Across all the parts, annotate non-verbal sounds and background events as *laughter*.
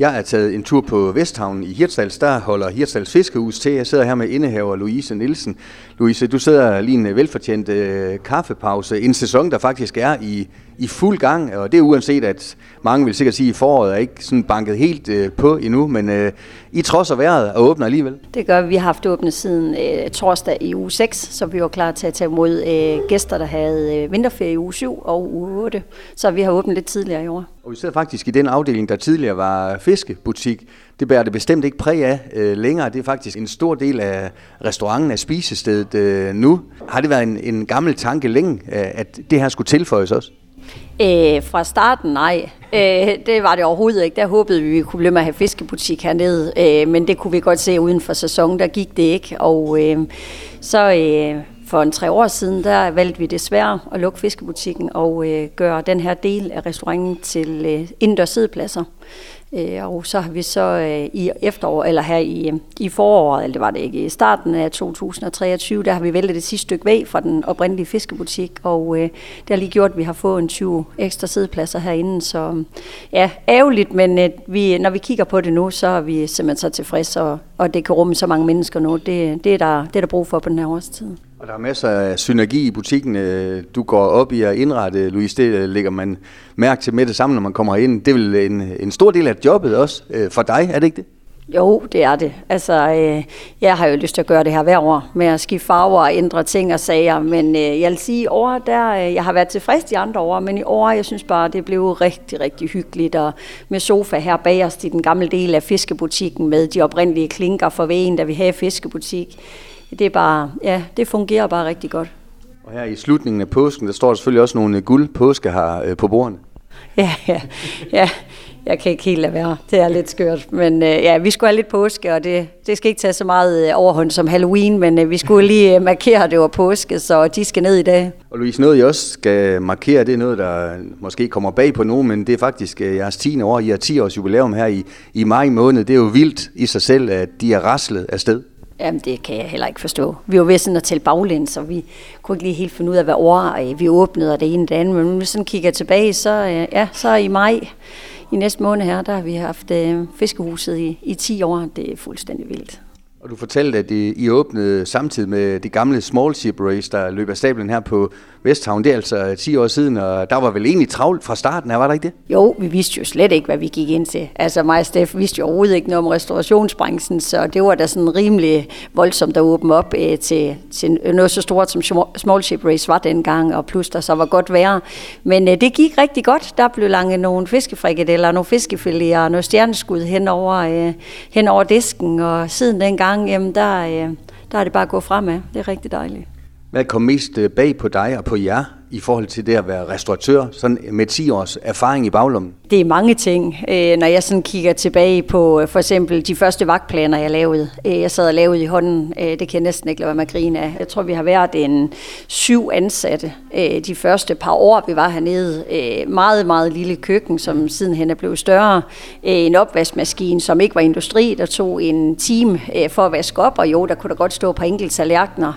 Jeg er taget en tur på Vesthavnen i Hirtshals. Der holder Hirtshals Fiskehus til. Jeg sidder her med indehaver Louise Nielsen. Louise, du sidder lige en velfortjent øh, kaffepause. En sæson, der faktisk er i, i fuld gang, og det er uanset, at mange vil sikkert sige, at foråret er ikke sådan banket helt øh, på endnu, men øh, I trods af vejret og åbner alligevel. Det gør vi. Vi har haft åbnet siden øh, torsdag i uge 6, så vi var klar til at tage imod øh, gæster, der havde øh, vinterferie i uge 7 og uge 8. Så vi har åbnet lidt tidligere i år. Og vi sidder faktisk i den afdeling, der tidligere var fiskebutik. Det bærer det bestemt ikke præg af øh, længere. Det er faktisk en stor del af restauranten, af spisestedet øh, nu. Har det været en, en gammel tanke længe, øh, at det her skulle tilføjes også? Øh, fra starten, nej. Øh, det var det overhovedet ikke. Der håbede vi, vi kunne blive med at have fiskebutik hernede, øh, men det kunne vi godt se uden for sæsonen. Der gik det ikke, og øh, så øh, for en tre år siden, der valgte vi desværre at lukke fiskebutikken og øh, gøre den her del af restauranten til øh, indendørs sidepladser. Øh, og så har vi så øh, i efterår, eller her i, øh, i foråret, eller det var det ikke, i starten af 2023, der har vi væltet det sidste stykke væg fra den oprindelige fiskebutik, og øh, det har lige gjort, at vi har fået en 20 ekstra sædepladser herinde, så ja, ærgerligt, men øh, vi, når vi kigger på det nu, så er vi simpelthen så tilfredse, og, og det kan rumme så mange mennesker nu. Det, det, er der, det er der brug for på den her årstid. Og der er masser af synergi i butikken. Øh, du går op i at indrette, Louise, det øh, lægger man mærke til med det samme, når man kommer ind. Det er vel en, en stor del af jobbet også øh, for dig, er det ikke det? Jo, det er det. Altså, øh, jeg har jo lyst til at gøre det her hver år, med at skifte farver og ændre ting og sager, men øh, jeg vil sige, i år, der, øh, jeg har været tilfreds de andre år, men i år, jeg synes bare, det blev rigtig, rigtig hyggeligt, og med sofa her bag os i den gamle del af fiskebutikken, med de oprindelige klinker for vægen, da vi havde fiskebutik det er bare, ja, det fungerer bare rigtig godt. Og her i slutningen af påsken, der står der selvfølgelig også nogle guld påske her øh, på bordene. Ja, ja, ja. Jeg kan ikke helt lade være. Det er lidt skørt. Men øh, ja, vi skulle have lidt påske, og det, det skal ikke tage så meget øh, overhånd som Halloween, men øh, vi skulle lige øh, markere, at det var påske, så de skal ned i dag. Og Louise, noget I også skal markere, det er noget, der måske kommer bag på nogen, men det er faktisk øh, jeres 10. år. I har 10 års jubilæum her i, i maj måned. Det er jo vildt i sig selv, at de er raslet afsted. Jamen, det kan jeg heller ikke forstå. Vi var ved sådan at tælle baglæns, og vi kunne ikke lige helt finde ud af, hvad år øh, vi åbnede, og det ene og det andet. Men når sådan kigger tilbage, så, øh, ja, så i maj i næste måned her, der har vi haft øh, fiskehuset i, i 10 år. Det er fuldstændig vildt. Og du fortalte, at I åbnede samtidig med det gamle Small Ship Race, der løb af stablen her på Vesthavn. Det er altså øh, 10 år siden, og der var vel egentlig travlt fra starten var der ikke det? Jo, vi vidste jo slet ikke, hvad vi gik ind til. Altså mig og Steff vidste jo overhovedet ikke noget om restaurationsbranchen, så det var da sådan rimelig voldsomt at åbne op øh, til, til noget så stort som Small Ship Race var dengang, og plus der så var godt værre. Men øh, det gik rigtig godt. Der blev langet nogle fiskefrikadeller, nogle fiskefiléer og noget stjerneskud hen over, øh, hen over disken, og siden dengang, jamen der, øh, der er det bare gå fremad. Det er rigtig dejligt. Hvad kom mest øh, bag på dig og på jer i forhold til det at være restauratør, sådan med 10 års erfaring i baglommen? Det er mange ting. Øh, når jeg sådan kigger tilbage på øh, for eksempel de første vagtplaner, jeg lavede. Øh, jeg sad og lavede i hånden. Øh, det kan jeg næsten ikke lade være med at grine af. Jeg tror, vi har været en syv ansatte de første par år, vi var hernede. Meget, meget lille køkken, som sidenhen er blevet større. En opvaskemaskine, som ikke var industri, der tog en time for at vaske op. Og jo, der kunne der godt stå på enkelte tallerkener.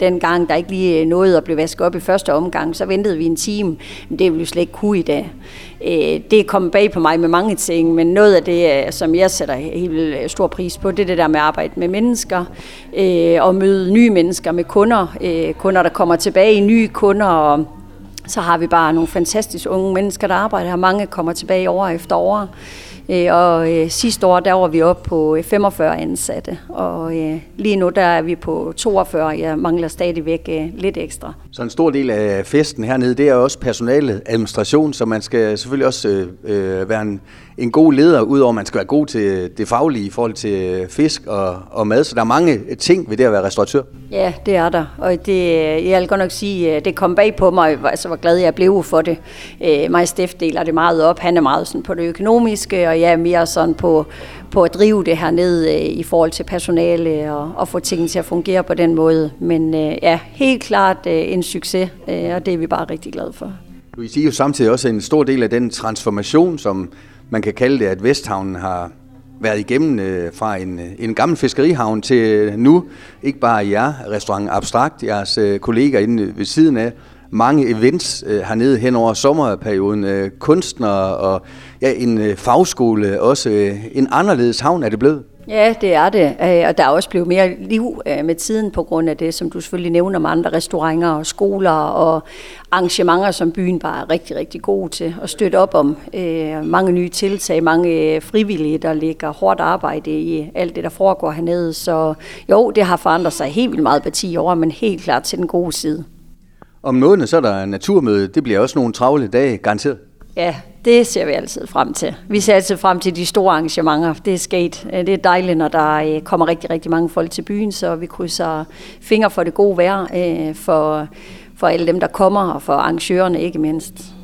Dengang der ikke lige nåede at blive vasket op i første omgang gang, så ventede vi en time. Men det ville vi slet ikke kunne i dag. Øh, det er kommet bag på mig med mange ting, men noget af det, øh, som jeg sætter helt øh, stor pris på, det er det der med at arbejde med mennesker og møde nye mennesker med kunder. Kunder, der kommer tilbage, nye kunder og så har vi bare nogle fantastiske unge mennesker, der arbejder her. Mange kommer tilbage år efter år. Øh, og øh, sidste år, der var vi oppe på øh, 45 ansatte, og øh, lige nu, der er vi på 42. Jeg mangler stadigvæk lidt ekstra. Så en stor del af festen hernede, det er også personalet, administration, så man skal selvfølgelig også øh, være en, en god leder, udover at man skal være god til det faglige i forhold til fisk og, og mad. Så der er mange ting ved det at være restauratør. Ja, det er der. Og det, jeg vil godt nok sige, det kom bag på mig, altså hvor glad jeg blev for det. Mig og Steff deler det meget op. Han er meget sådan på det økonomiske, og jeg er mere sådan på, på at drive det her ned i forhold til personale og, og få tingene til at fungere på den måde. Men ja, helt klart en succes, og det er vi bare rigtig glade for. Louise, I er jo samtidig også en stor del af den transformation, som man kan kalde det, at Vesthavnen har været igennem øh, fra en, øh, en gammel fiskerihavn til nu, ikke bare jer, restaurant Abstrakt, jeres øh, kolleger inde ved siden af, mange events øh, hernede hen over sommerperioden. Øh, kunstnere og ja, en øh, fagskole, også øh, en anderledes havn er det blevet. Ja, det er det, øh, og der er også blevet mere liv øh, med tiden på grund af det, som du selvfølgelig nævner med andre restauranter og skoler og arrangementer, som byen bare er rigtig, rigtig god til at støtte op om. Øh, mange nye tiltag, mange frivillige, der ligger hårdt arbejde i alt det, der foregår hernede. Så jo, det har forandret sig helt vildt meget på 10 år, men helt klart til den gode side. Om måneden så er der naturmøde. Det bliver også nogle travle dage, garanteret. Ja, det ser vi altid frem til. Vi ser altid frem til de store arrangementer. Det er sket. Øh, det er dejligt, når der øh, kommer rigtig, rigtig mange folk til byen, så vi krydser fingre for det gode vejr øh, for, for alle dem, der kommer, og for arrangørerne ikke mindst.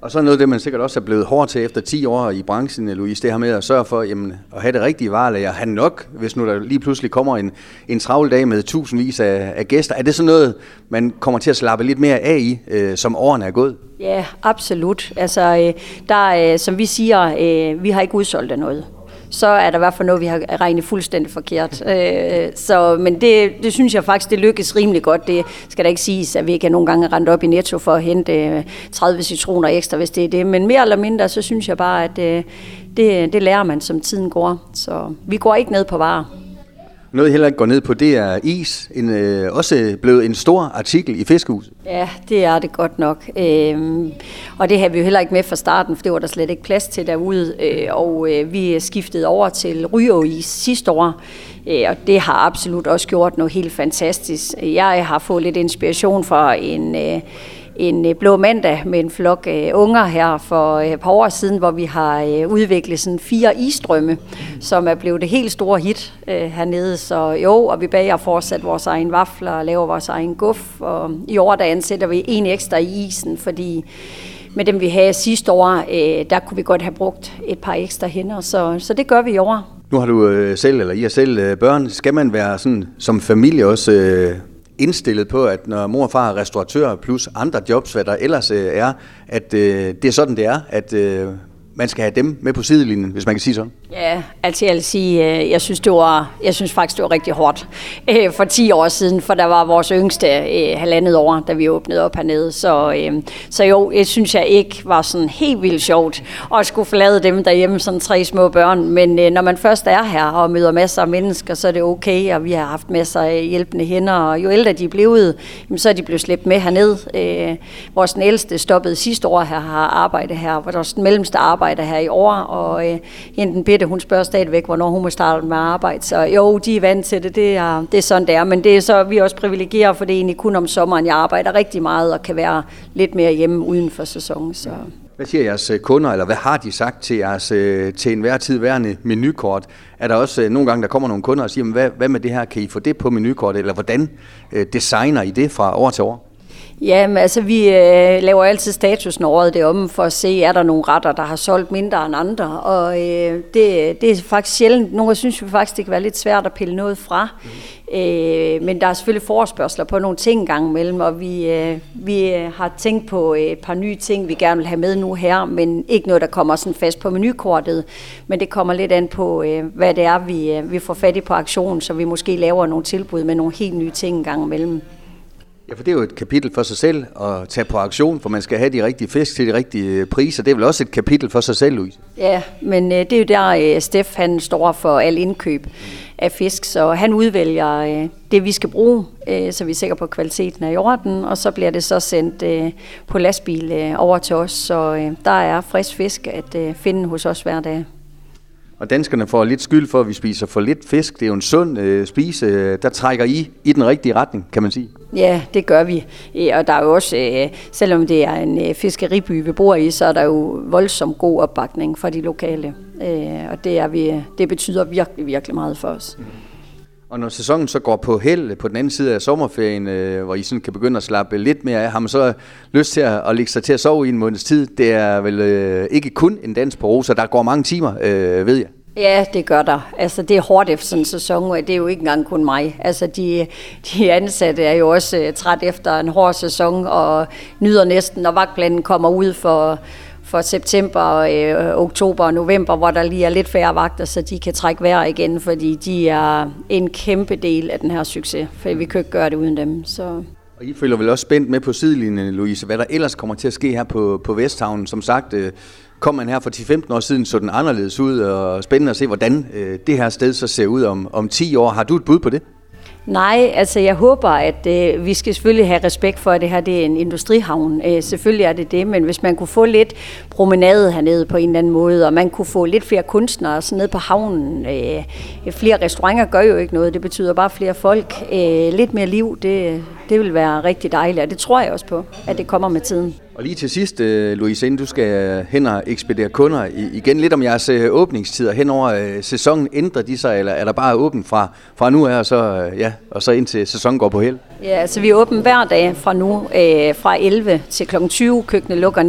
Og så noget af det, man sikkert også er blevet hård til efter 10 år i branchen, Louise, det her med at sørge for jamen, at have det rigtige varelager, have nok, hvis nu der lige pludselig kommer en, en travl dag med tusindvis af, af gæster. Er det sådan noget, man kommer til at slappe lidt mere af i, øh, som årene er gået? Ja, absolut. Altså, øh, der, øh, som vi siger, øh, vi har ikke udsolgt af noget så er der i hvert fald noget, vi har regnet fuldstændig forkert. *laughs* Øh, så, men det, det synes jeg faktisk, det lykkes rimelig godt. Det skal da ikke siges, at vi ikke nogle gange rendt op i Netto for at hente 30 citroner ekstra, hvis det er det. Men mere eller mindre, så synes jeg bare, at det, det lærer man, som tiden går. Så vi går ikke ned på varer. Noget, heller ikke går ned på, det er is. En, øh, også blevet en stor artikel i Fiskehuset. Ja, det er det godt nok. Øhm, og det havde vi jo heller ikke med fra starten, for det var der slet ikke plads til derude. Øh, og øh, vi skiftede over til Rygeis sidste år. Øh, og det har absolut også gjort noget helt fantastisk. Jeg har fået lidt inspiration fra en... Øh, en øh, blå mandag med en flok øh, unger her for øh, et par år siden, hvor vi har øh, udviklet sådan fire isstrømme, som er blevet det helt store hit hernede. Så jo, og vi bager fortsat vores egen vafler og laver vores egen guf. Og i år der ansætter vi en ekstra i isen, fordi med dem vi havde sidste år, der kunne vi godt have brugt et par ekstra hænder, så, så det gør vi i år. Nu har du selv, eller I har selv børn. Skal man være sådan som familie også indstillet på, at når mor og far er restauratør plus andre jobs, hvad der ellers øh, er, at øh, det er sådan, det er, at øh, man skal have dem med på sidelinjen, hvis man kan sige sådan? Ja, altså jeg vil sige, øh, jeg synes, det var, jeg synes faktisk, det var rigtig hårdt øh, for 10 år siden, for der var vores yngste øh, halvandet år, da vi åbnede op hernede. Så, så jo, jeg synes jeg ikke var sådan helt vildt sjovt at skulle forlade dem derhjemme, sådan tre små børn. Men når man først er her og møder masser af mennesker, så er det okay, og vi har haft masser af hjælpende hænder, og jo ældre de er blevet, så er de blevet slæbt med herned. Vores ældste stoppede sidste år her, har arbejdet her, hvor vores mellemste arbejder her i år, og hende den Mette, hun spørger stadigvæk, hvornår hun må starte med arbejde. Så jo, de er vant til det. Det er, det er sådan, det er. Men det er så, vi er også privilegeret, for det er egentlig kun om sommeren, jeg arbejder rigtig meget og kan være lidt mere hjemme uden for sæsonen. Så. Hvad siger jeres øh, kunder, eller hvad har de sagt til jeres øh, til enhver tid værende menukort? Er der også øh, nogle gange, der kommer nogle kunder og siger, hvad, hvad med det her, kan I få det på menukortet, eller hvordan designer I det fra år til år? Ja, men altså vi øh, laver altid status når året det om, for at se, er der nogle retter, der har solgt mindre end andre. Og øh, det, det er faktisk sjældent. Nogle synes vi faktisk, det kan være lidt svært at pille noget fra. Mm. Øh, men der er selvfølgelig forespørgseler på nogle ting gang imellem, og vi, øh, vi øh, har tænkt på et par nye ting, vi gerne vil have med nu her, men ikke noget, der kommer sådan fast på menukortet. Men det kommer lidt an på, øh, hvad det er, vi, øh, vi får fat i på aktionen, så vi måske laver nogle tilbud med nogle helt nye ting gang imellem. Ja, for det er jo et kapitel for sig selv at tage på aktion, for man skal have de rigtige fisk til de rigtige øh, priser. Det er vel også et kapitel for sig selv, Louise? Ja, men øh, det er jo der, øh, Steff han står for al indkøb af fisk, så han udvælger øh, det, vi skal bruge, øh, så vi er sikre på, at kvaliteten er i orden, og så bliver det så sendt øh, på lastbil øh, over til os, så øh, der er frisk fisk at øh, finde hos os hver dag. Og danskerne får lidt skyld for, at vi spiser for lidt fisk. Det er jo en sund øh, spise. Der trækker I i den rigtige retning, kan man sige. Ja, det gør vi. Og der er jo også, øh, selvom det er en øh, fiskeriby, vi bor i, så er der jo voldsomt god opbakning fra de lokale. Øh, og det, er vi, det betyder virkelig, virkelig meget for os. Mm. Og når sæsonen så går på held på den anden side af sommerferien, øh, hvor I sådan kan begynde at slappe lidt mere af, har man så lyst til at, at lægge sig til at sove i en måneds tid? Det er vel øh, ikke kun en dans på roser, der går mange timer, øh, ved jeg. Ja, det gør der. Altså, det er hårdt efter sådan en sæson, og det er jo ikke engang kun mig. Altså, de, de ansatte er jo også øh, træt efter en hård sæson, og nyder næsten, når vagtplanen kommer ud for, for september, øh, oktober og november, hvor der lige er lidt færre vagter, så de kan trække vejr igen, fordi de er en kæmpe del af den her succes, for vi kan ikke gøre det uden dem. Så. Og I følger vel også spændt med på sidelinjen, Louise, hvad der ellers kommer til at ske her på, på Vesthavnen. Som sagt, øh, kom man her for 10-15 år siden, så den anderledes ud, og spændende at se, hvordan øh, det her sted så ser ud om, om 10 år. Har du et bud på det? Nej, altså jeg håber, at øh, vi skal selvfølgelig have respekt for, at det her det er en industrihavn. Øh, selvfølgelig er det det, men hvis man kunne få lidt promenade hernede på en eller anden måde, og man kunne få lidt flere kunstnere sådan nede på havnen. Øh, flere restauranter gør jo ikke noget, det betyder bare flere folk. Øh, lidt mere liv, det, det vil være rigtig dejligt, og det tror jeg også på, at det kommer med tiden. Og lige til sidst, øh, Louise, inden du skal hen og ekspedere kunder igen lidt om jeres øh, åbningstider hen over øh, sæsonen. Ændrer de sig, eller er der bare åbent fra, fra nu af, og så, ja, og så indtil sæsonen går på held? Ja, altså vi er åbent hver dag fra nu, øh, fra 11 til kl. 20. Køkkenet lukker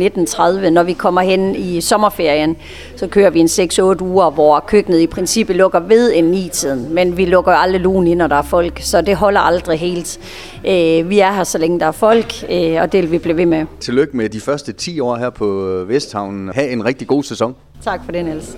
19.30. Når vi kommer hen i sommerferien, så kører vi en 6-8 uger, hvor køkkenet i princippet lukker ved en 9-tiden. Men vi lukker aldrig lugen ind, når der er folk, så det holder aldrig helt. Øh, vi er her, så længe der er folk, øh, og det vil vi blive ved med. Tillykke med de første 10 år her på Vesthavnen. Ha' en rigtig god sæson. Tak for det, Niels.